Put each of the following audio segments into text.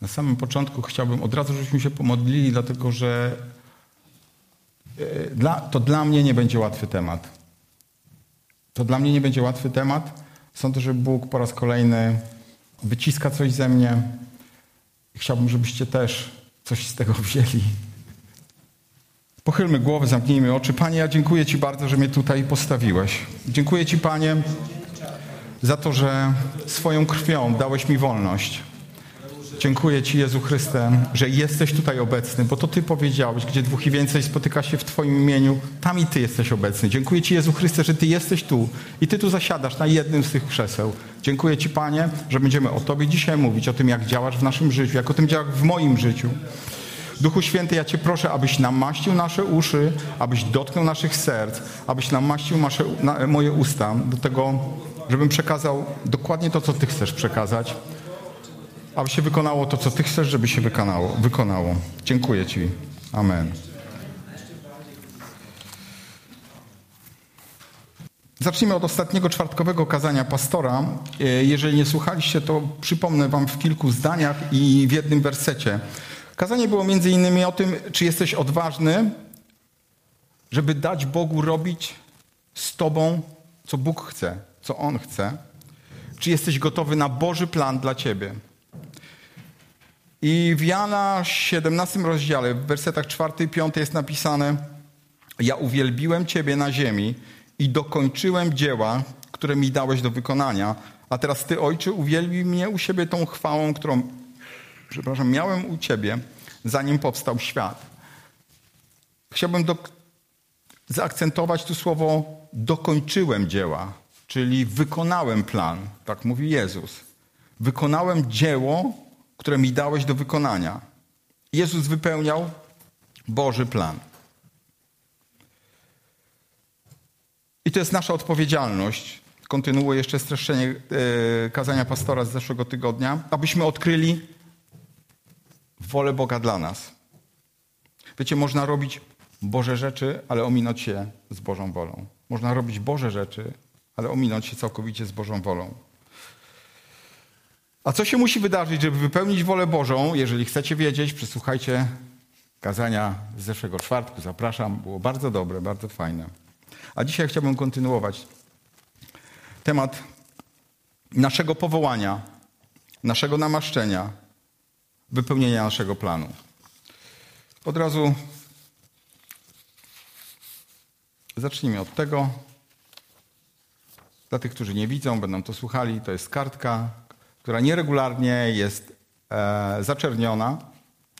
Na samym początku chciałbym od razu, żebyśmy się pomodlili, dlatego że e, dla, to dla mnie nie będzie łatwy temat. To dla mnie nie będzie łatwy temat. Sądzę, że Bóg po raz kolejny wyciska coś ze mnie. Chciałbym, żebyście też coś z tego wzięli. Pochylmy głowę, zamknijmy oczy. Panie, ja dziękuję Ci bardzo, że mnie tutaj postawiłeś. Dziękuję Ci, Panie, za to, że swoją krwią dałeś mi wolność. Dziękuję Ci, Jezu Chryste, że jesteś tutaj obecny, bo to Ty powiedziałeś, gdzie dwóch i więcej spotyka się w Twoim imieniu, tam i Ty jesteś obecny. Dziękuję Ci, Jezu Chryste, że Ty jesteś tu i Ty tu zasiadasz na jednym z tych krzeseł. Dziękuję Ci, Panie, że będziemy o Tobie dzisiaj mówić, o tym, jak działasz w naszym życiu, jak o tym działasz w moim życiu. Duchu Święty, ja Cię proszę, abyś namaścił nasze uszy, abyś dotknął naszych serc, abyś namaścił nasze, na, moje usta do tego, żebym przekazał dokładnie to, co Ty chcesz przekazać, aby się wykonało to, co Ty chcesz, żeby się wykonało. wykonało. Dziękuję Ci. Amen. Zacznijmy od ostatniego czwartkowego kazania pastora. E, jeżeli nie słuchaliście, to przypomnę Wam w kilku zdaniach i w jednym wersecie. Kazanie było między innymi o tym, czy jesteś odważny, żeby dać Bogu robić z Tobą, co Bóg chce, co On chce. Czy jesteś gotowy na Boży plan dla Ciebie. I w Jana 17 rozdziale, w wersetach 4 i 5 jest napisane Ja uwielbiłem Ciebie na ziemi i dokończyłem dzieła, które mi dałeś do wykonania, a teraz Ty, Ojcze, uwielbij mnie u siebie tą chwałą, którą przepraszam, miałem u Ciebie, zanim powstał świat. Chciałbym do, zaakcentować tu słowo dokończyłem dzieła, czyli wykonałem plan, tak mówi Jezus. Wykonałem dzieło, które mi dałeś do wykonania. Jezus wypełniał Boży plan. I to jest nasza odpowiedzialność. Kontynuuję jeszcze streszczenie e, kazania pastora z zeszłego tygodnia, abyśmy odkryli wolę Boga dla nas. Wiecie, można robić Boże rzeczy, ale ominąć się z Bożą wolą. Można robić Boże rzeczy, ale ominąć się całkowicie z Bożą wolą. A co się musi wydarzyć, żeby wypełnić wolę Bożą? Jeżeli chcecie wiedzieć, przysłuchajcie kazania z zeszłego czwartku. Zapraszam, było bardzo dobre, bardzo fajne. A dzisiaj chciałbym kontynuować temat naszego powołania, naszego namaszczenia, wypełnienia naszego planu. Od razu zacznijmy od tego. Dla tych, którzy nie widzą, będą to słuchali, to jest kartka, która nieregularnie jest e, zaczerniona.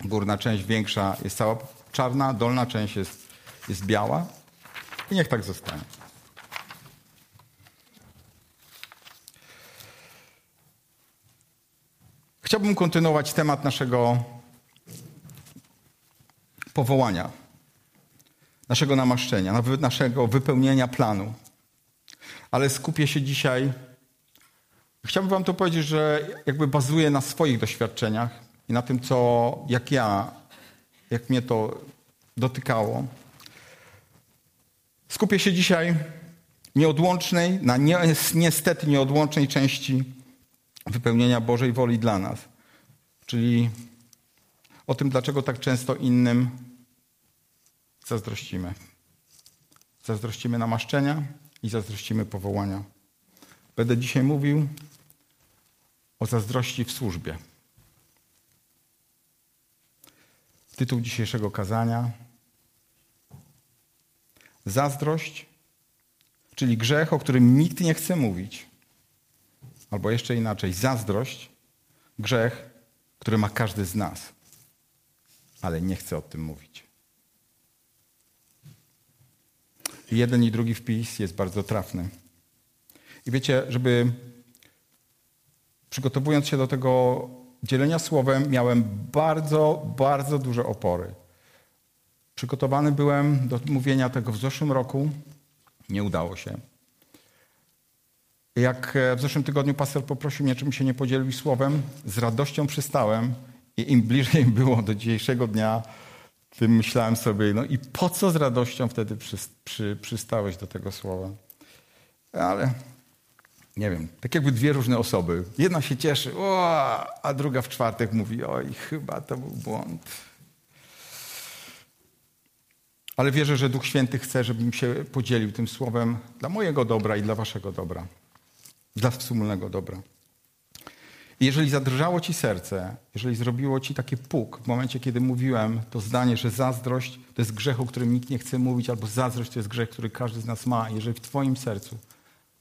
Górna część większa jest cała czarna, dolna część jest, jest biała. I niech tak zostanie. Chciałbym kontynuować temat naszego powołania, naszego namaszczenia, naszego wypełnienia planu. Ale skupię się dzisiaj. Chciałbym Wam to powiedzieć, że jakby bazuję na swoich doświadczeniach i na tym, co, jak ja, jak mnie to dotykało. Skupię się dzisiaj nieodłącznej, na niestety nieodłącznej części wypełnienia Bożej woli dla nas. Czyli o tym, dlaczego tak często innym zazdrościmy. Zazdrościmy namaszczenia i zazdrościmy powołania. Będę dzisiaj mówił o zazdrości w służbie. Tytuł dzisiejszego kazania: Zazdrość, czyli grzech, o którym nikt nie chce mówić Albo jeszcze inaczej, zazdrość, grzech, który ma każdy z nas, ale nie chce o tym mówić. jeden i drugi wpis jest bardzo trafny. I wiecie, żeby przygotowując się do tego dzielenia słowem, miałem bardzo, bardzo duże opory. Przygotowany byłem do mówienia tego w zeszłym roku, nie udało się. Jak e, w zeszłym tygodniu pastor poprosił mnie, czym się nie podzielił słowem, z radością przystałem i im bliżej było do dzisiejszego dnia, tym myślałem sobie, no i po co z radością wtedy przy, przy, przystałeś do tego słowa? Ale nie wiem, tak jakby dwie różne osoby. Jedna się cieszy, o, a druga w czwartek mówi, oj, chyba to był błąd. Ale wierzę, że Duch Święty chce, żebym się podzielił tym słowem dla mojego dobra i dla waszego dobra. Dla wspólnego dobra. Jeżeli zadrżało ci serce, jeżeli zrobiło ci taki puk w momencie, kiedy mówiłem to zdanie, że zazdrość to jest grzech, o którym nikt nie chce mówić, albo zazdrość to jest grzech, który każdy z nas ma, jeżeli w twoim sercu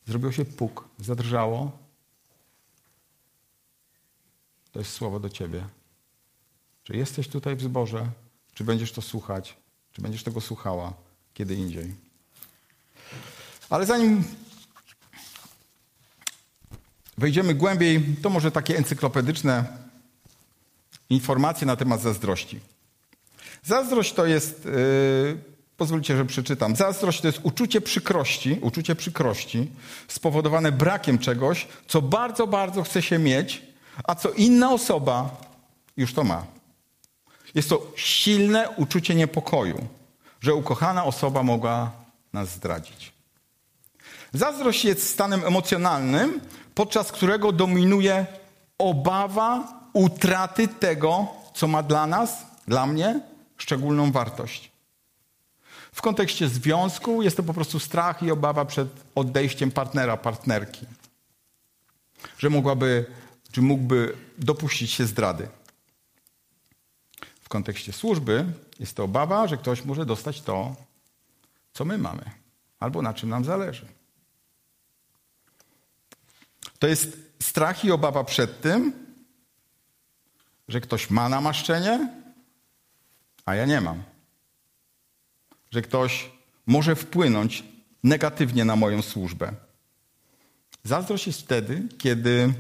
zrobiło się puk, zadrżało, to jest słowo do ciebie. Czy jesteś tutaj w zborze, czy będziesz to słuchać, czy będziesz tego słuchała kiedy indziej. Ale zanim wejdziemy głębiej, to może takie encyklopedyczne informacje na temat zazdrości. Zazdrość to jest, yy, pozwólcie, że przeczytam. Zazdrość to jest uczucie przykrości, uczucie przykrości spowodowane brakiem czegoś, co bardzo, bardzo chce się mieć, a co inna osoba już to ma. Jest to silne uczucie niepokoju, że ukochana osoba mogła nas zdradzić. Zazdrość jest stanem emocjonalnym, podczas którego dominuje obawa utraty tego, co ma dla nas, dla mnie, szczególną wartość. W kontekście związku jest to po prostu strach i obawa przed odejściem partnera, partnerki. Że mogłaby, czy mógłby dopuścić się zdrady. W kontekście służby jest to obawa, że ktoś może dostać to, co my mamy, albo na czym nam zależy. To jest strach i obawa przed tym, że ktoś ma namaszczenie, a ja nie mam. Że ktoś może wpłynąć negatywnie na moją służbę. Zazdrość jest wtedy, kiedy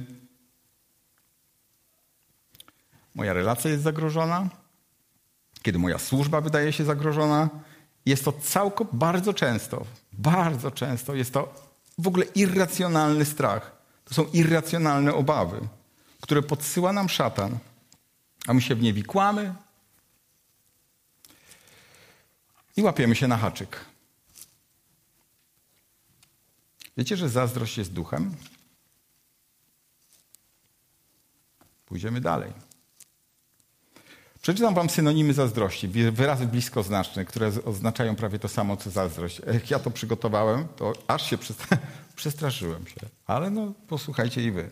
moja relacja jest zagrożona, kiedy moja służba wydaje się zagrożona. Jest to całkowicie, bardzo często, bardzo często jest to w ogóle irracjonalny strach. To są irracjonalne obawy, które podsyła nam szatan, a my się w nie wikłamy i łapiemy się na haczyk. Wiecie, że zazdrość jest duchem? Pójdziemy dalej. Przeczytam wam synonimy zazdrości, wyrazy bliskoznaczne, które oznaczają prawie to samo, co zazdrość. Jak ja to przygotowałem, to aż się przestraszyłem się. Ale no, posłuchajcie i wy.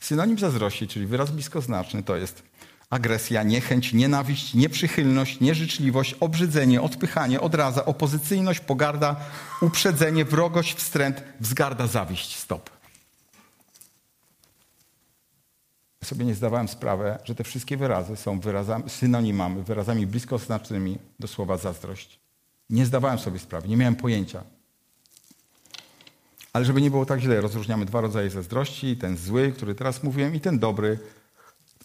Synonim zazdrości, czyli wyraz bliskoznaczny, to jest agresja, niechęć, nienawiść, nieprzychylność, nieżyczliwość, obrzydzenie, odpychanie, odraza, opozycyjność, pogarda, uprzedzenie, wrogość, wstręt, wzgarda, zawiść. Stop. sobie nie zdawałem sprawy, że te wszystkie wyrazy są wyrazami, synonimami, wyrazami bliskoznacznymi do słowa zazdrość. Nie zdawałem sobie sprawy, nie miałem pojęcia. Ale żeby nie było tak źle, rozróżniamy dwa rodzaje zazdrości. Ten zły, który teraz mówiłem, i ten dobry,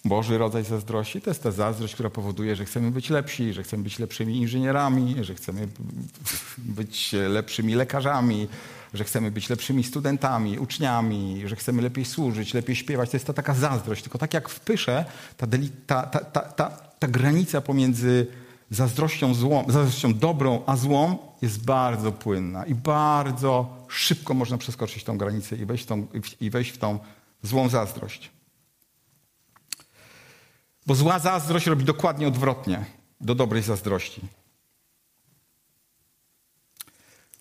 Boży rodzaj zazdrości. To jest ta zazdrość, która powoduje, że chcemy być lepsi, że chcemy być lepszymi inżynierami, że chcemy być lepszymi lekarzami, że chcemy być lepszymi studentami, uczniami, że chcemy lepiej służyć, lepiej śpiewać. To jest ta taka zazdrość. Tylko tak jak w pysze, ta, ta, ta, ta, ta, ta granica pomiędzy zazdrością, złą, zazdrością dobrą a złą jest bardzo płynna i bardzo szybko można przeskoczyć tą granicę i wejść w tą, i wejść w tą złą zazdrość. Bo zła zazdrość robi dokładnie odwrotnie do dobrej zazdrości.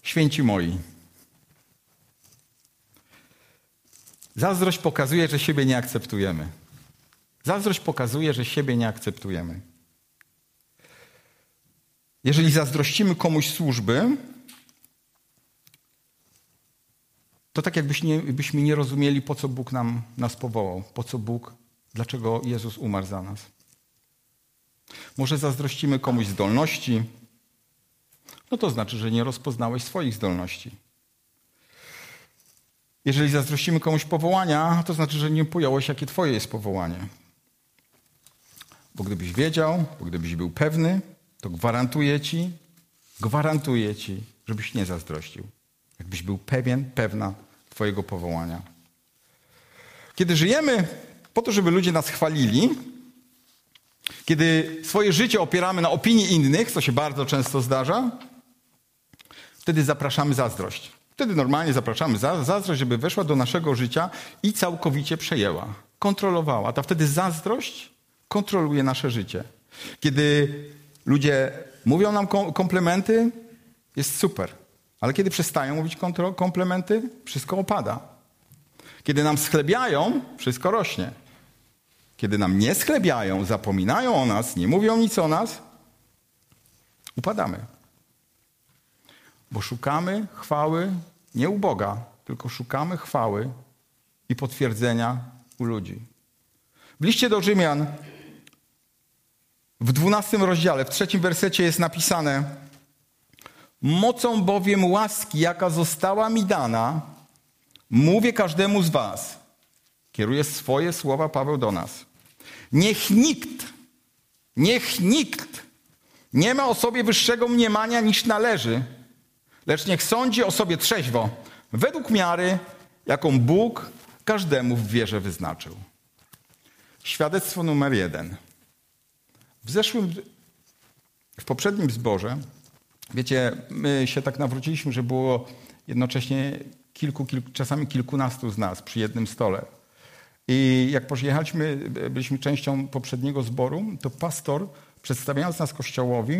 Święci moi, Zazdrość pokazuje, że siebie nie akceptujemy. Zazdrość pokazuje, że siebie nie akceptujemy. Jeżeli zazdrościmy komuś służby, to tak jakbyśmy nie rozumieli, po co Bóg nam, nas powołał, po co Bóg, dlaczego Jezus umarł za nas. Może zazdrościmy komuś zdolności, no to znaczy, że nie rozpoznałeś swoich zdolności. Jeżeli zazdrościmy komuś powołania, to znaczy, że nie pojąłeś, jakie Twoje jest powołanie. Bo gdybyś wiedział, bo gdybyś był pewny, to gwarantuję Ci, gwarantuję Ci, żebyś nie zazdrościł. Jakbyś był pewien, pewna Twojego powołania. Kiedy żyjemy po to, żeby ludzie nas chwalili, kiedy swoje życie opieramy na opinii innych, co się bardzo często zdarza, wtedy zapraszamy zazdrość. Wtedy normalnie zapraszamy zazdrość, żeby weszła do naszego życia i całkowicie przejęła, kontrolowała. Ta wtedy zazdrość kontroluje nasze życie. Kiedy ludzie mówią nam komplementy, jest super. Ale kiedy przestają mówić komplementy, wszystko opada. Kiedy nam schlebiają, wszystko rośnie. Kiedy nam nie schlebiają, zapominają o nas, nie mówią nic o nas, upadamy. Bo szukamy chwały nie u Boga, tylko szukamy chwały i potwierdzenia u ludzi. W liście do Rzymian w dwunastym rozdziale, w trzecim wersecie jest napisane: Mocą bowiem łaski, jaka została mi dana, mówię każdemu z Was. Kieruje swoje słowa Paweł do nas. Niech nikt, niech nikt nie ma o sobie wyższego mniemania niż należy, lecz niech sądzi o sobie trzeźwo, według miary, jaką Bóg każdemu w wierze wyznaczył. Świadectwo numer jeden. W zeszłym, w poprzednim zborze, wiecie, my się tak nawróciliśmy, że było jednocześnie kilku, kilku, czasami kilkunastu z nas przy jednym stole. I jak pojechaliśmy, byliśmy częścią poprzedniego zboru, to pastor, przedstawiając nas Kościołowi,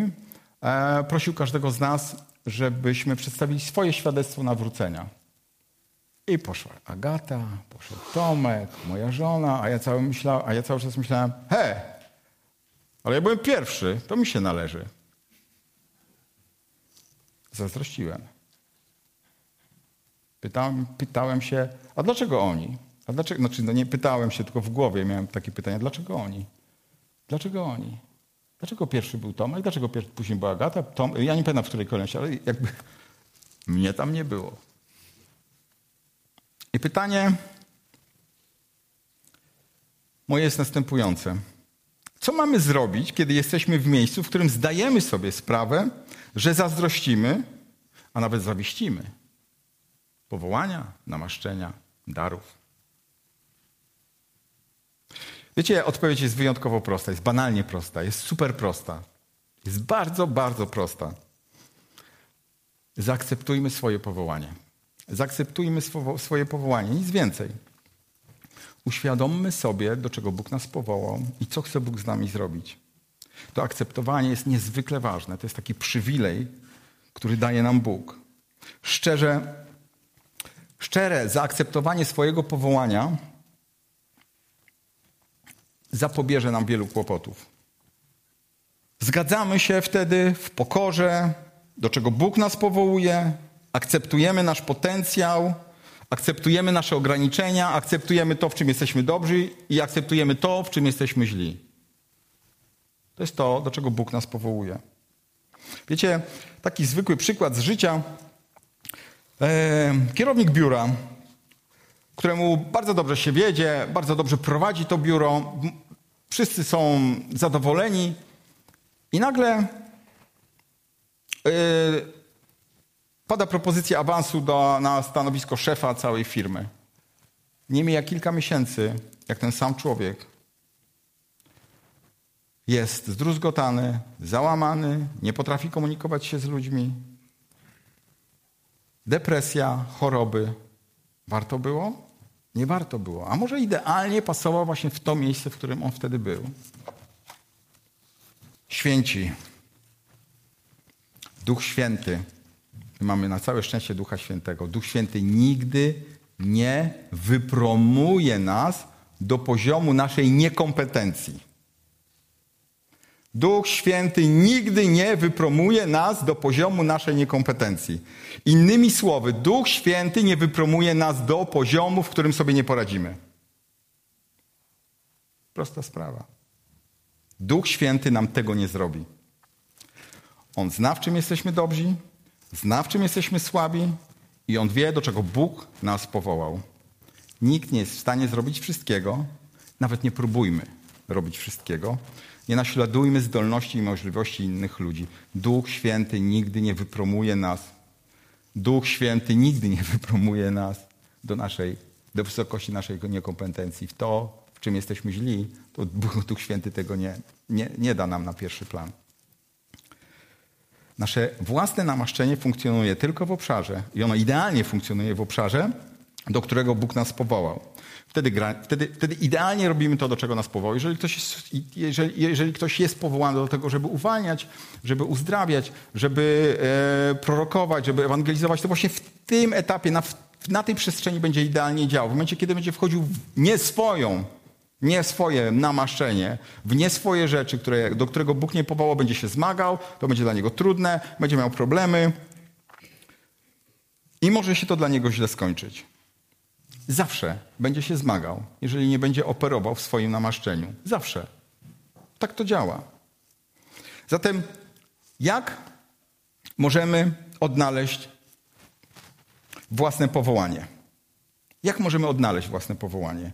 e, prosił każdego z nas, żebyśmy przedstawili swoje świadectwo nawrócenia. I poszła Agata, poszedł Tomek, moja żona, a ja cały, myślał, a ja cały czas myślałem, he, ale ja byłem pierwszy, to mi się należy. Zazdrościłem. Pytałem, pytałem się, a dlaczego oni? Dlaczego, znaczy, no nie pytałem się, tylko w głowie miałem takie pytanie, dlaczego oni? Dlaczego oni? Dlaczego pierwszy był Tomek? Dlaczego pierwszy, później była Agata? Tom, ja nie pamiętam, w której kolejności, ale jakby mnie tam nie było. I pytanie moje jest następujące. Co mamy zrobić, kiedy jesteśmy w miejscu, w którym zdajemy sobie sprawę, że zazdrościmy, a nawet zawiścimy powołania, namaszczenia, darów? Wiecie, odpowiedź jest wyjątkowo prosta, jest banalnie prosta, jest super prosta. Jest bardzo, bardzo prosta. Zaakceptujmy swoje powołanie. Zaakceptujmy swoje powołanie, nic więcej. Uświadommy sobie, do czego Bóg nas powołał i co chce Bóg z nami zrobić. To akceptowanie jest niezwykle ważne. To jest taki przywilej, który daje nam Bóg. Szczerze, szczere zaakceptowanie swojego powołania zapobierze nam wielu kłopotów. Zgadzamy się wtedy w pokorze, do czego Bóg nas powołuje, akceptujemy nasz potencjał, akceptujemy nasze ograniczenia, akceptujemy to, w czym jesteśmy dobrzy i akceptujemy to, w czym jesteśmy źli. To jest to, do czego Bóg nas powołuje. Wiecie, taki zwykły przykład z życia. E, kierownik biura, któremu bardzo dobrze się wiedzie, bardzo dobrze prowadzi to biuro, wszyscy są zadowoleni i nagle yy, pada propozycja awansu do, na stanowisko szefa całej firmy. Nie mija kilka miesięcy, jak ten sam człowiek jest zdruzgotany, załamany, nie potrafi komunikować się z ludźmi. Depresja, choroby. Warto było? Nie warto było. A może idealnie pasował właśnie w to miejsce, w którym on wtedy był. Święci. Duch Święty mamy na całe szczęście Ducha Świętego. Duch Święty nigdy nie wypromuje nas do poziomu naszej niekompetencji. Duch Święty nigdy nie wypromuje nas do poziomu naszej niekompetencji. Innymi słowy, Duch Święty nie wypromuje nas do poziomu, w którym sobie nie poradzimy. Prosta sprawa. Duch Święty nam tego nie zrobi. On zna, w czym jesteśmy dobrzy, Zna, w czym jesteśmy słabi i On wie, do czego Bóg nas powołał. Nikt nie jest w stanie zrobić wszystkiego, nawet nie próbujmy robić wszystkiego. Nie naśladujmy zdolności i możliwości innych ludzi. Duch Święty nigdy nie wypromuje nas. Duch Święty nigdy nie wypromuje nas do, naszej, do wysokości naszej niekompetencji. W to, w czym jesteśmy źli, to Duch Święty tego nie, nie, nie da nam na pierwszy plan. Nasze własne namaszczenie funkcjonuje tylko w obszarze i ono idealnie funkcjonuje w obszarze, do którego Bóg nas powołał. Wtedy, gra, wtedy, wtedy idealnie robimy to, do czego nas powołał. Jeżeli ktoś, jest, jeżeli, jeżeli ktoś jest powołany do tego, żeby uwalniać, żeby uzdrawiać, żeby e, prorokować, żeby ewangelizować, to właśnie w tym etapie, na, na tej przestrzeni będzie idealnie działał. W momencie, kiedy będzie wchodził w nie swoją, nie swoje namaszczenie, w nie swoje rzeczy, które, do którego Bóg nie powołał, będzie się zmagał, to będzie dla niego trudne, będzie miał problemy i może się to dla niego źle skończyć. Zawsze będzie się zmagał, jeżeli nie będzie operował w swoim namaszczeniu. Zawsze. Tak to działa. Zatem, jak możemy odnaleźć własne powołanie? Jak możemy odnaleźć własne powołanie?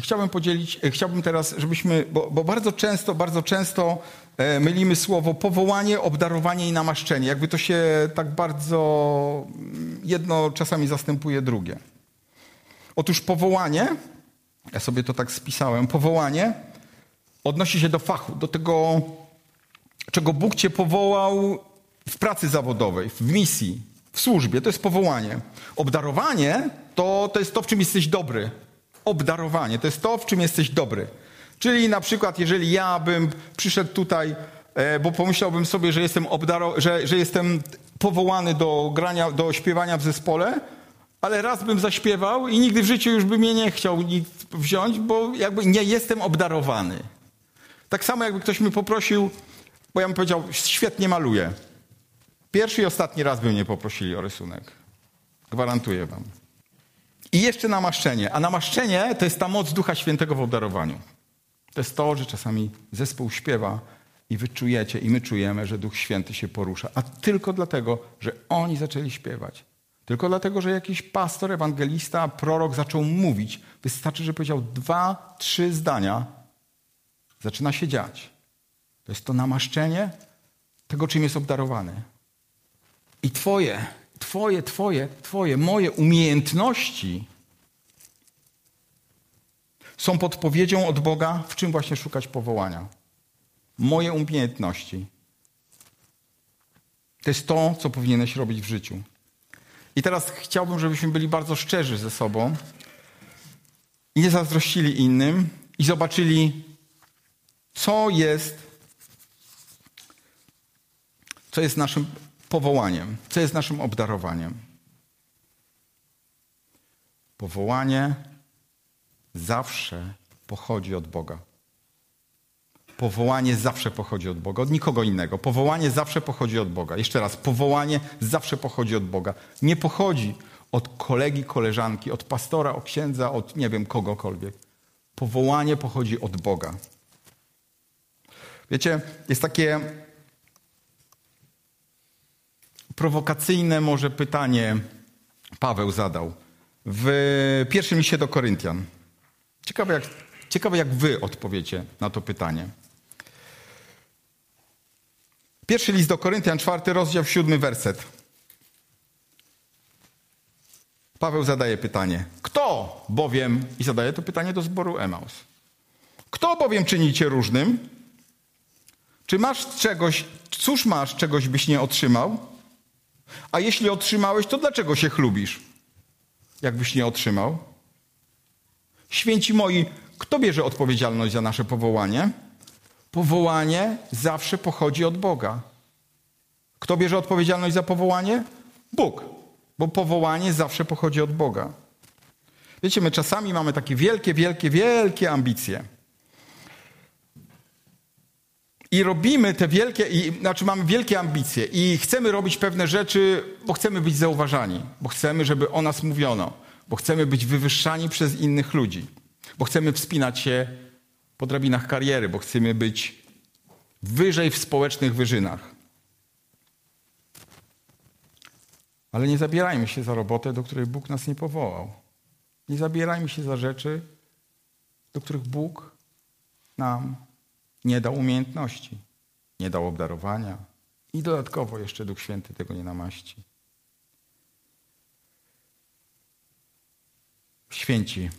Chciałbym podzielić, e, chciałbym teraz, żebyśmy, bo, bo, bardzo często, bardzo często e, mylimy słowo powołanie, obdarowanie i namaszczenie. Jakby to się tak bardzo mm, jedno czasami zastępuje drugie. Otóż powołanie, ja sobie to tak spisałem, powołanie odnosi się do fachu, do tego, czego Bóg cię powołał w pracy zawodowej, w misji, w służbie. To jest powołanie. Obdarowanie to, to jest to, w czym jesteś dobry. Obdarowanie to jest to, w czym jesteś dobry. Czyli na przykład, jeżeli ja bym przyszedł tutaj, e, bo pomyślałbym sobie, że jestem, obdaro- że, że jestem powołany do grania, do śpiewania w zespole, ale raz bym zaśpiewał i nigdy w życiu już by mnie nie chciał nikt wziąć, bo jakby nie jestem obdarowany. Tak samo jakby ktoś mi poprosił, bo ja bym powiedział, świetnie maluję. Pierwszy i ostatni raz by mnie poprosili o rysunek. Gwarantuję wam. I jeszcze namaszczenie. A namaszczenie to jest ta moc Ducha Świętego w obdarowaniu. To jest to, że czasami zespół śpiewa i wy czujecie, i my czujemy, że Duch Święty się porusza. A tylko dlatego, że oni zaczęli śpiewać. Tylko dlatego, że jakiś pastor, ewangelista, prorok zaczął mówić. Wystarczy, że powiedział dwa, trzy zdania. Zaczyna się dziać. To jest to namaszczenie tego, czym jest obdarowany. I twoje, twoje, twoje, twoje, moje umiejętności są podpowiedzią od Boga, w czym właśnie szukać powołania. Moje umiejętności. To jest to, co powinieneś robić w życiu. I teraz chciałbym, żebyśmy byli bardzo szczerzy ze sobą i nie zazdrościli innym i zobaczyli, co jest, co jest naszym powołaniem, co jest naszym obdarowaniem. Powołanie zawsze pochodzi od Boga. Powołanie zawsze pochodzi od Boga, od nikogo innego. Powołanie zawsze pochodzi od Boga. Jeszcze raz, powołanie zawsze pochodzi od Boga. Nie pochodzi od kolegi, koleżanki, od pastora, od księdza, od nie wiem kogokolwiek. Powołanie pochodzi od Boga. Wiecie, jest takie prowokacyjne może pytanie Paweł zadał w pierwszym liście do Koryntian. Ciekawe jak, ciekawe, jak wy odpowiecie na to pytanie. Pierwszy list do Koryntian, czwarty rozdział, siódmy werset. Paweł zadaje pytanie. Kto bowiem, i zadaje to pytanie do zboru Emaus. Kto bowiem czyni cię różnym? Czy masz czegoś, cóż masz, czegoś byś nie otrzymał? A jeśli otrzymałeś, to dlaczego się chlubisz? Jakbyś nie otrzymał? Święci moi, kto bierze odpowiedzialność za nasze powołanie? Powołanie zawsze pochodzi od Boga. Kto bierze odpowiedzialność za powołanie? Bóg, bo powołanie zawsze pochodzi od Boga. Wiecie, my czasami mamy takie wielkie, wielkie, wielkie ambicje. I robimy te wielkie, i, znaczy mamy wielkie ambicje i chcemy robić pewne rzeczy, bo chcemy być zauważani, bo chcemy, żeby o nas mówiono, bo chcemy być wywyższani przez innych ludzi, bo chcemy wspinać się po drabinach kariery, bo chcemy być wyżej w społecznych wyżynach. Ale nie zabierajmy się za robotę, do której Bóg nas nie powołał. Nie zabierajmy się za rzeczy, do których Bóg nam nie dał umiejętności, nie dał obdarowania i dodatkowo jeszcze Duch Święty tego nie namaści. Święci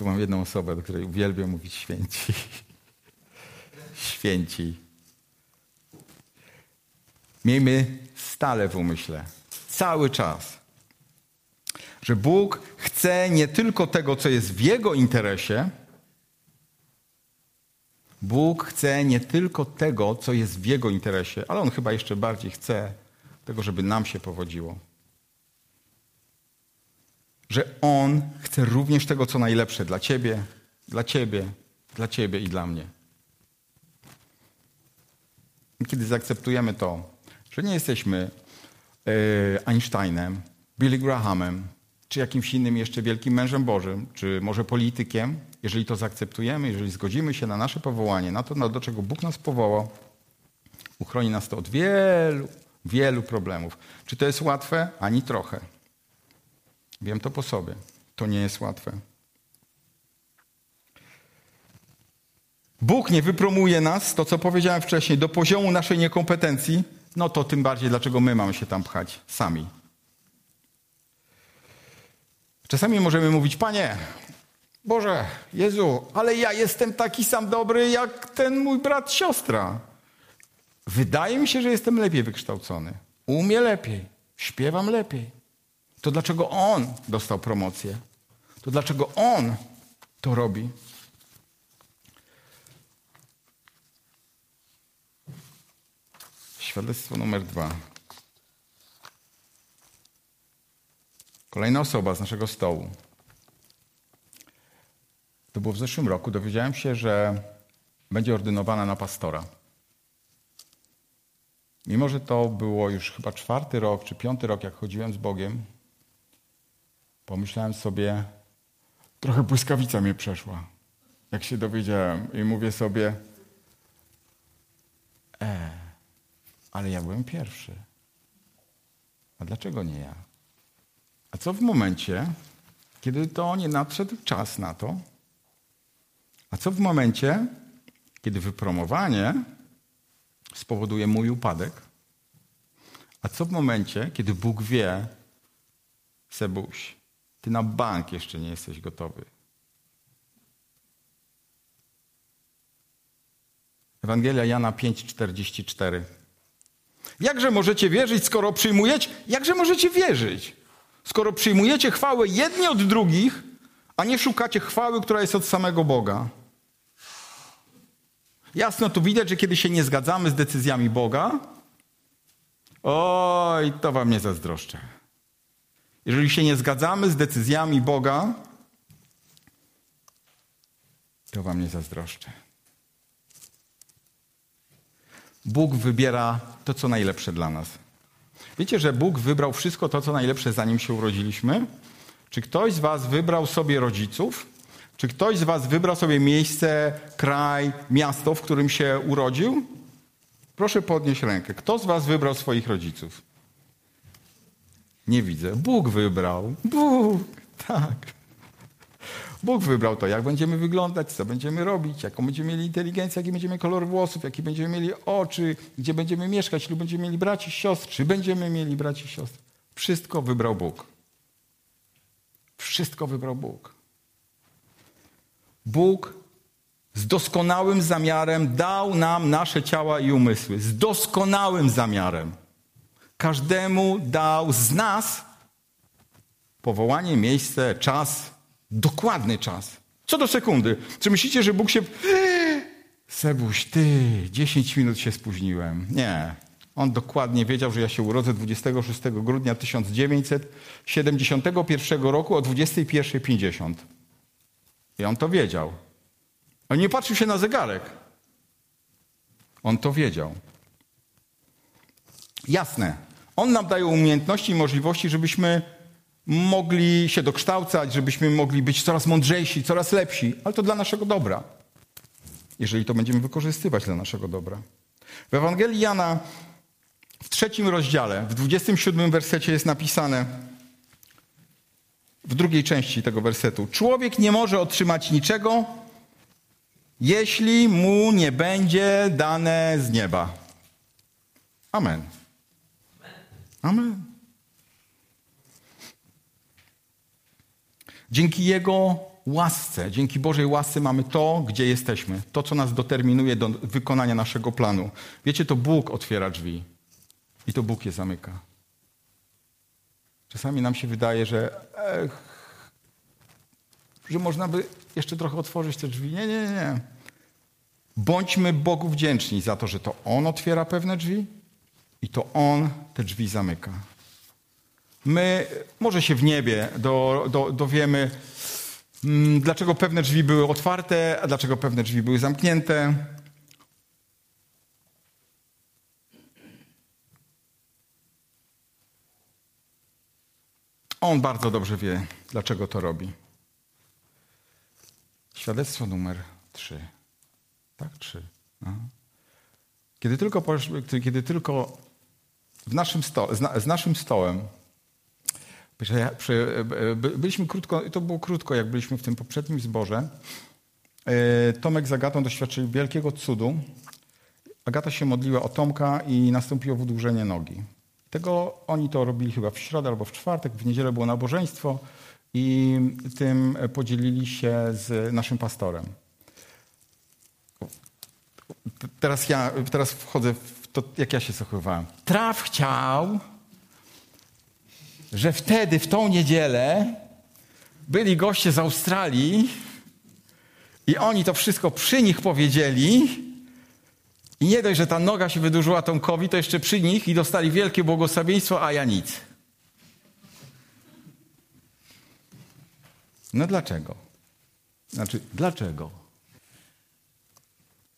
tu mam jedną osobę, do której uwielbiam mówić święci. święci. Miejmy stale w umyśle, cały czas, że Bóg chce nie tylko tego, co jest w Jego interesie, Bóg chce nie tylko tego, co jest w Jego interesie, ale On chyba jeszcze bardziej chce tego, żeby nam się powodziło. Że On chce również tego, co najlepsze dla Ciebie, dla Ciebie, dla Ciebie i dla mnie. Kiedy zaakceptujemy to, że nie jesteśmy e, Einsteinem, Billy Grahamem, czy jakimś innym jeszcze wielkim mężem Bożym, czy może politykiem, jeżeli to zaakceptujemy, jeżeli zgodzimy się na nasze powołanie, na to, do czego Bóg nas powołał, uchroni nas to od wielu, wielu problemów. Czy to jest łatwe? Ani trochę. Wiem to po sobie. To nie jest łatwe. Bóg nie wypromuje nas, to co powiedziałem wcześniej, do poziomu naszej niekompetencji, no to tym bardziej dlaczego my mamy się tam pchać sami. Czasami możemy mówić, Panie, Boże, Jezu, ale ja jestem taki sam dobry jak ten mój brat, siostra. Wydaje mi się, że jestem lepiej wykształcony. Umie lepiej, śpiewam lepiej. To dlaczego on dostał promocję? To dlaczego on to robi? Świadectwo numer dwa. Kolejna osoba z naszego stołu. To było w zeszłym roku. Dowiedziałem się, że będzie ordynowana na pastora. Mimo, że to było już chyba czwarty rok czy piąty rok, jak chodziłem z Bogiem, pomyślałem sobie, trochę błyskawica mnie przeszła, jak się dowiedziałem. I mówię sobie, e, ale ja byłem pierwszy. A dlaczego nie ja? A co w momencie, kiedy to nie nadszedł czas na to? A co w momencie, kiedy wypromowanie spowoduje mój upadek? A co w momencie, kiedy Bóg wie, Sebuś, ty na bank jeszcze nie jesteś gotowy? Ewangelia Jana 5:44. Jakże możecie wierzyć, skoro przyjmujecie? Jakże możecie wierzyć? Skoro przyjmujecie chwałę jedni od drugich, a nie szukacie chwały, która jest od samego Boga. Jasno tu widać, że kiedy się nie zgadzamy z decyzjami Boga, oj, to wam nie zazdroszczę. Jeżeli się nie zgadzamy z decyzjami Boga, to wam nie zazdroszczę. Bóg wybiera to, co najlepsze dla nas. Wiecie, że Bóg wybrał wszystko to, co najlepsze, zanim się urodziliśmy? Czy ktoś z Was wybrał sobie rodziców? Czy ktoś z Was wybrał sobie miejsce, kraj, miasto, w którym się urodził? Proszę podnieść rękę. Kto z Was wybrał swoich rodziców? Nie widzę. Bóg wybrał. Bóg, tak. Bóg wybrał to, jak będziemy wyglądać, co będziemy robić, jaką będziemy mieli inteligencję, jaki będziemy kolor włosów, jaki będziemy mieli oczy, gdzie będziemy mieszkać, lub będziemy mieli braci, siostry, czy będziemy mieli braci, siostry. Wszystko wybrał Bóg. Wszystko wybrał Bóg. Bóg z doskonałym zamiarem dał nam nasze ciała i umysły. Z doskonałym zamiarem. Każdemu dał z nas powołanie, miejsce, czas, dokładny czas. Co do sekundy. Czy myślicie, że Bóg się. Sebuś, ty, 10 minut się spóźniłem. Nie. On dokładnie wiedział, że ja się urodzę 26 grudnia 1971 roku o 21.50. I on to wiedział. On nie patrzył się na zegarek. On to wiedział. Jasne. On nam daje umiejętności i możliwości, żebyśmy mogli się dokształcać, żebyśmy mogli być coraz mądrzejsi, coraz lepsi, ale to dla naszego dobra. Jeżeli to będziemy wykorzystywać dla naszego dobra. W Ewangelii Jana w trzecim rozdziale, w 27 wersecie jest napisane, w drugiej części tego wersetu, człowiek nie może otrzymać niczego, jeśli mu nie będzie dane z nieba. Amen. Amen. Dzięki Jego łasce, dzięki Bożej łasce mamy to, gdzie jesteśmy. To, co nas determinuje do wykonania naszego planu. Wiecie, to Bóg otwiera drzwi. I to Bóg je zamyka. Czasami nam się wydaje, że, ech, że można by jeszcze trochę otworzyć te drzwi. Nie, nie, nie. Bądźmy Bogu wdzięczni za to, że to On otwiera pewne drzwi i to On te drzwi zamyka. My może się w niebie do, do, dowiemy, mm, dlaczego pewne drzwi były otwarte, a dlaczego pewne drzwi były zamknięte. On bardzo dobrze wie, dlaczego to robi. Świadectwo numer trzy. Tak, trzy. Aha. Kiedy tylko, kiedy tylko w naszym stole, z, naszym stołem byliśmy krótko, to było krótko, jak byliśmy w tym poprzednim zborze. E, Tomek z Agatą doświadczyli wielkiego cudu. Agata się modliła o Tomka i nastąpiło wydłużenie nogi. Tego oni to robili chyba w środę albo w czwartek, w niedzielę było nabożeństwo i tym podzielili się z naszym pastorem. Teraz ja teraz wchodzę w to, jak ja się zachowywałem. Traf chciał, że wtedy, w tą niedzielę, byli goście z Australii i oni to wszystko przy nich powiedzieli. I nie dość, że ta noga się wydłużyła Tomkowi, to jeszcze przy nich i dostali wielkie błogosławieństwo, a ja nic. No dlaczego? Znaczy, dlaczego?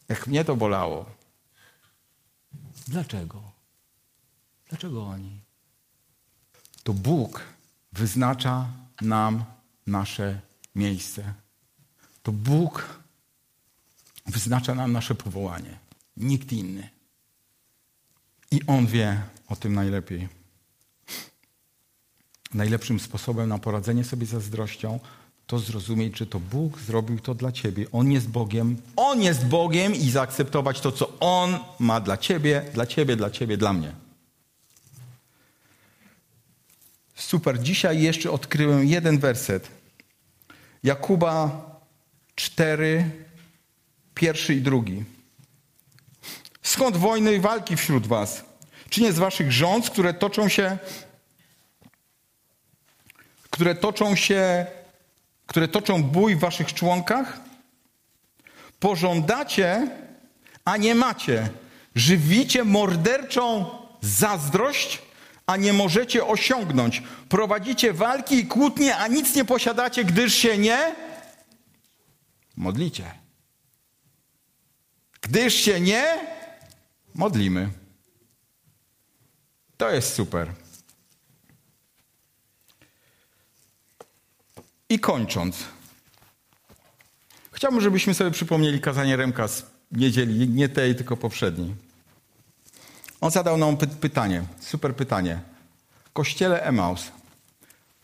Jak mnie to bolało. Dlaczego? Dlaczego oni? To Bóg wyznacza nam nasze miejsce. To Bóg wyznacza nam nasze powołanie. Nikt inny. I On wie o tym najlepiej. Najlepszym sposobem na poradzenie sobie ze zazdrością to zrozumieć, że to Bóg zrobił to dla ciebie. On jest Bogiem. On jest Bogiem i zaakceptować to, co On ma dla ciebie, dla ciebie, dla ciebie, dla mnie. Super. Dzisiaj jeszcze odkryłem jeden werset. Jakuba 4, pierwszy i drugi. Skąd wojny i walki wśród was? Czy nie z waszych rząd, które toczą się, które toczą się które toczą bój w waszych członkach? Pożądacie, a nie macie. Żywicie morderczą zazdrość, a nie możecie osiągnąć. Prowadzicie walki i kłótnie, a nic nie posiadacie, gdyż się nie modlicie. Gdyż się nie modlimy. To jest super. I kończąc, chciałbym, żebyśmy sobie przypomnieli kazanie Remka z niedzieli, nie tej, tylko poprzedniej. On zadał nam py pytanie, super pytanie. Kościele Emaus,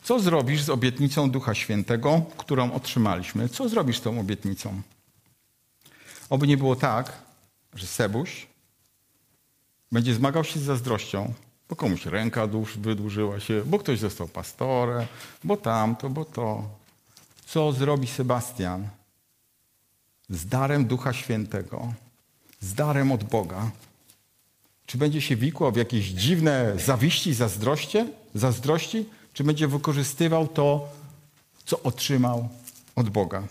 co zrobisz z obietnicą Ducha Świętego, którą otrzymaliśmy? Co zrobisz z tą obietnicą? Oby nie było tak, że Sebuś będzie zmagał się z zazdrością, bo komuś ręka wydłużyła się, bo ktoś został pastorem, bo tamto, bo to. Co zrobi Sebastian z darem Ducha Świętego, z darem od Boga? Czy będzie się wikłał w jakieś dziwne zawiści, zazdroście, zazdrości, czy będzie wykorzystywał to, co otrzymał od Boga?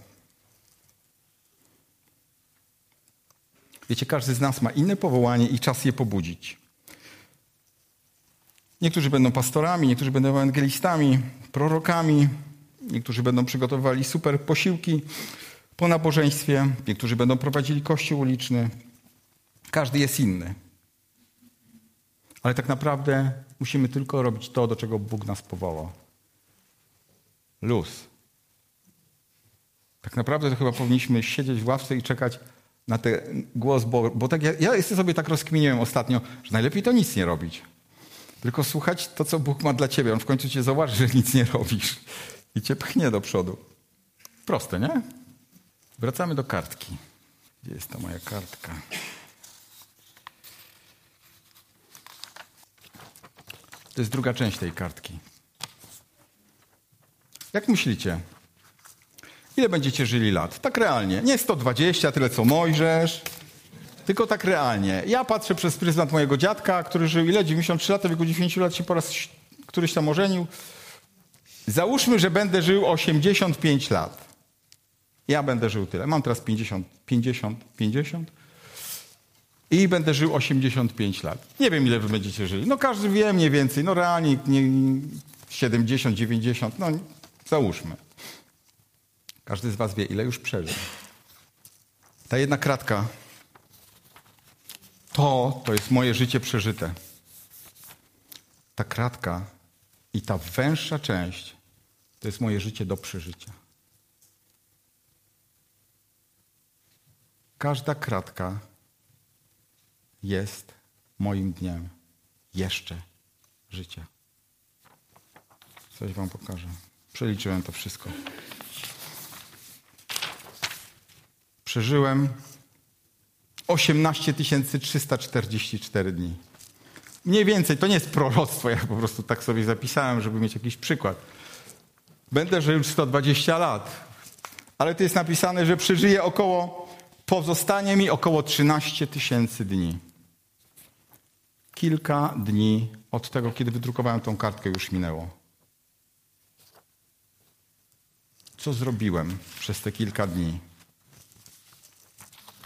Wiecie, każdy z nas ma inne powołanie i czas je pobudzić. Niektórzy będą pastorami, niektórzy będą ewangelistami, prorokami, niektórzy będą przygotowywali super posiłki po nabożeństwie, niektórzy będą prowadzili kościół uliczny. Każdy jest inny. Ale tak naprawdę musimy tylko robić to, do czego Bóg nas powołał. Luz. Tak naprawdę to chyba powinniśmy siedzieć w ławce i czekać na ten głos Boga. Bo tak ja, ja sobie tak rozkminiłem ostatnio, że najlepiej to nic nie robić. Tylko słuchać to, co Bóg ma dla ciebie. On w końcu cię zauważy, że nic nie robisz i cię pchnie do przodu. Proste, nie? Wracamy do kartki. Gdzie jest ta moja kartka? To jest druga część tej kartki. Jak myślicie? Ile będziecie żyli lat? Tak realnie. Nie 120, tyle co Mojżesz. tylko tak realnie. Ja patrzę przez pryzmat mojego dziadka, który żył ile? 93 lat, w wieku 10 lat się po raz któryś tam ożenił. Załóżmy, że będę żył 85 lat. Ja będę żył tyle. Mam teraz 50, 50, 50 i będę żył 85 lat. Nie wiem, ile wy będziecie żyli. No każdy wie mniej więcej. No realnie nie, 70, 90, no załóżmy. Każdy z was wie, ile już przeżył. Ta jedna kratka to, to jest moje życie przeżyte. Ta kratka i ta węższa część to jest moje życie do przeżycia. Każda kratka jest moim dniem jeszcze życia. Coś wam pokażę. Przeliczyłem to wszystko. Przeżyłem 18 344 dni. Mniej więcej, to nie jest proroctwo, ja po prostu tak sobie zapisałem, żeby mieć jakiś przykład. Będę żył 120 lat, ale tu jest napisane, że przeżyję około, pozostanie mi około 13 tysięcy dni. Kilka dni od tego, kiedy wydrukowałem tą kartkę, już minęło. Co zrobiłem przez te kilka dni?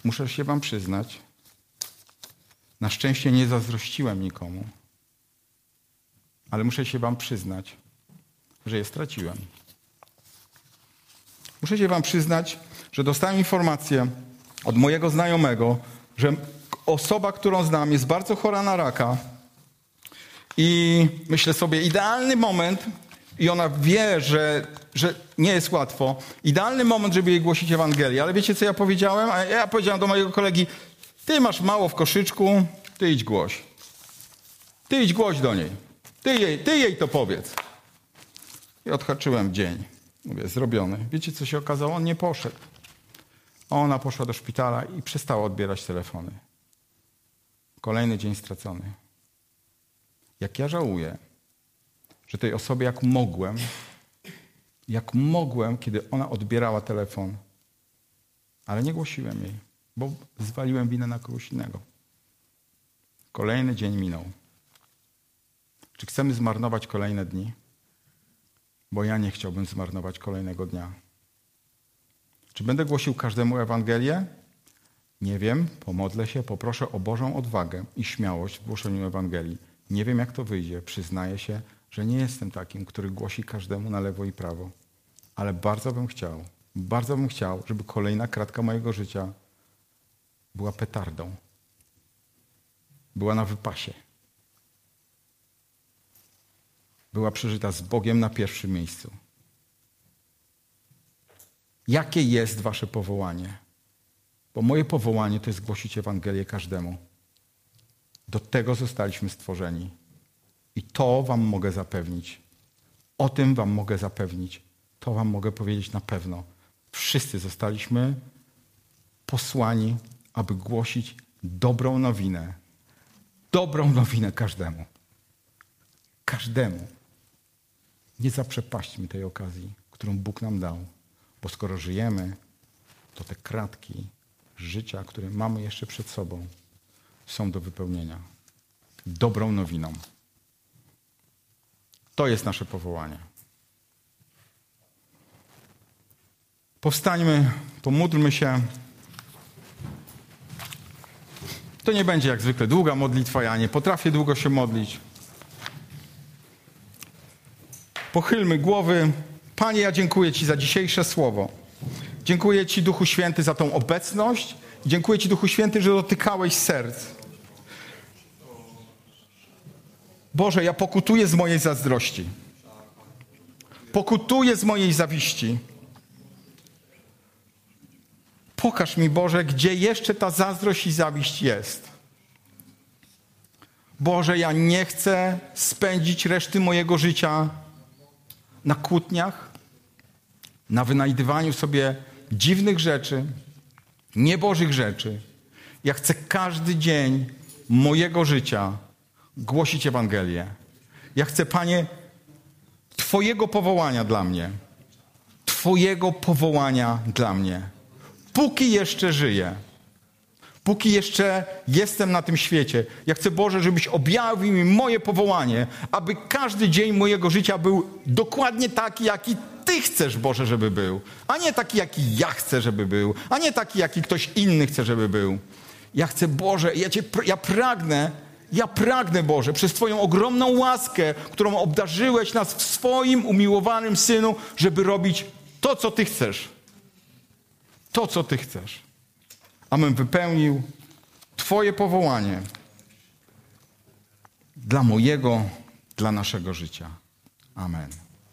Muszę się Wam przyznać, na szczęście nie zazdrościłem nikomu, ale muszę się Wam przyznać, że je straciłem. Muszę się Wam przyznać, że dostałem informację od mojego znajomego, że osoba, którą znam, jest bardzo chora na raka. I myślę sobie, idealny moment, i ona wie, że, że nie jest łatwo, idealny moment, żeby jej głosić Ewangelię. Ale wiecie, co ja powiedziałem? A ja powiedziałem do mojego kolegi, ty masz mało w koszyczku, ty idź głoś. Ty idź głoś do niej. Ty jej, ty jej to powiedz. I odhaczyłem dzień. Mówię, zrobiony. Wiecie, co się okazało? On nie poszedł. Ona poszła do szpitala i przestała odbierać telefony. Kolejny dzień stracony. Jak ja żałuję, że tej osobie, jak mogłem, jak mogłem, kiedy ona odbierała telefon, ale nie głosiłem jej, bo zwaliłem winę na kogoś innego. Kolejny dzień minął. Czy chcemy zmarnować kolejne dni? Bo ja nie chciałbym zmarnować kolejnego dnia. Czy będę głosił każdemu Ewangelię? Nie wiem, pomodlę się, poproszę o Bożą odwagę i śmiałość w głoszeniu Ewangelii. Nie wiem, jak to wyjdzie. Przyznaję się, że nie jestem takim, który głosi każdemu na lewo i prawo. Ale bardzo bym chciał, bardzo bym chciał, żeby kolejna kratka mojego życia była petardą. Była na wypasie. Była przeżyta z Bogiem na pierwszym miejscu. Jakie jest wasze powołanie? Bo moje powołanie to jest głosić Ewangelię każdemu. Do tego zostaliśmy stworzeni. I to wam mogę zapewnić. O tym wam mogę zapewnić. To wam mogę powiedzieć na pewno. Wszyscy zostaliśmy posłani, aby głosić dobrą nowinę. Dobrą nowinę każdemu. Każdemu. Nie zaprzepaśćmy tej okazji, którą Bóg nam dał. Bo skoro żyjemy, to te kratki życia, które mamy jeszcze przed sobą, są do wypełnienia. Dobrą nowiną. To jest nasze powołanie. Powstańmy, pomódlmy się. To nie będzie jak zwykle długa modlitwa, ja nie potrafię długo się modlić. Pochylmy głowy. Panie, ja dziękuję Ci za dzisiejsze słowo. Dziękuję Ci, Duchu Święty, za tą obecność. Dziękuję Ci, Duchu Święty, że dotykałeś serc. Boże, ja pokutuję z mojej zazdrości. Pokutuję z mojej zawiści. Pokaż mi, Boże, gdzie jeszcze ta zazdrość i zawiść jest. Boże, ja nie chcę spędzić reszty mojego życia na kłótniach, na wynajdywaniu sobie dziwnych rzeczy, niebożych rzeczy. Ja chcę każdy dzień mojego życia głosić Ewangelię. Ja chcę, Panie, Twojego powołania dla mnie. Twojego powołania dla mnie. Póki jeszcze żyję, Póki jeszcze jestem na tym świecie, ja chcę Boże, żebyś objawił mi moje powołanie, aby każdy dzień mojego życia był dokładnie taki, jaki Ty chcesz, Boże, żeby był, a nie taki, jaki ja chcę, żeby był, a nie taki, jaki ktoś inny chce, żeby był. Ja chcę, Boże, ja, cię, ja pragnę, ja pragnę, Boże, przez Twoją ogromną łaskę, którą obdarzyłeś nas w swoim umiłowanym Synu, żeby robić to, co Ty chcesz. To, co Ty chcesz. Abym wypełnił Twoje powołanie dla mojego, dla naszego życia. Amen.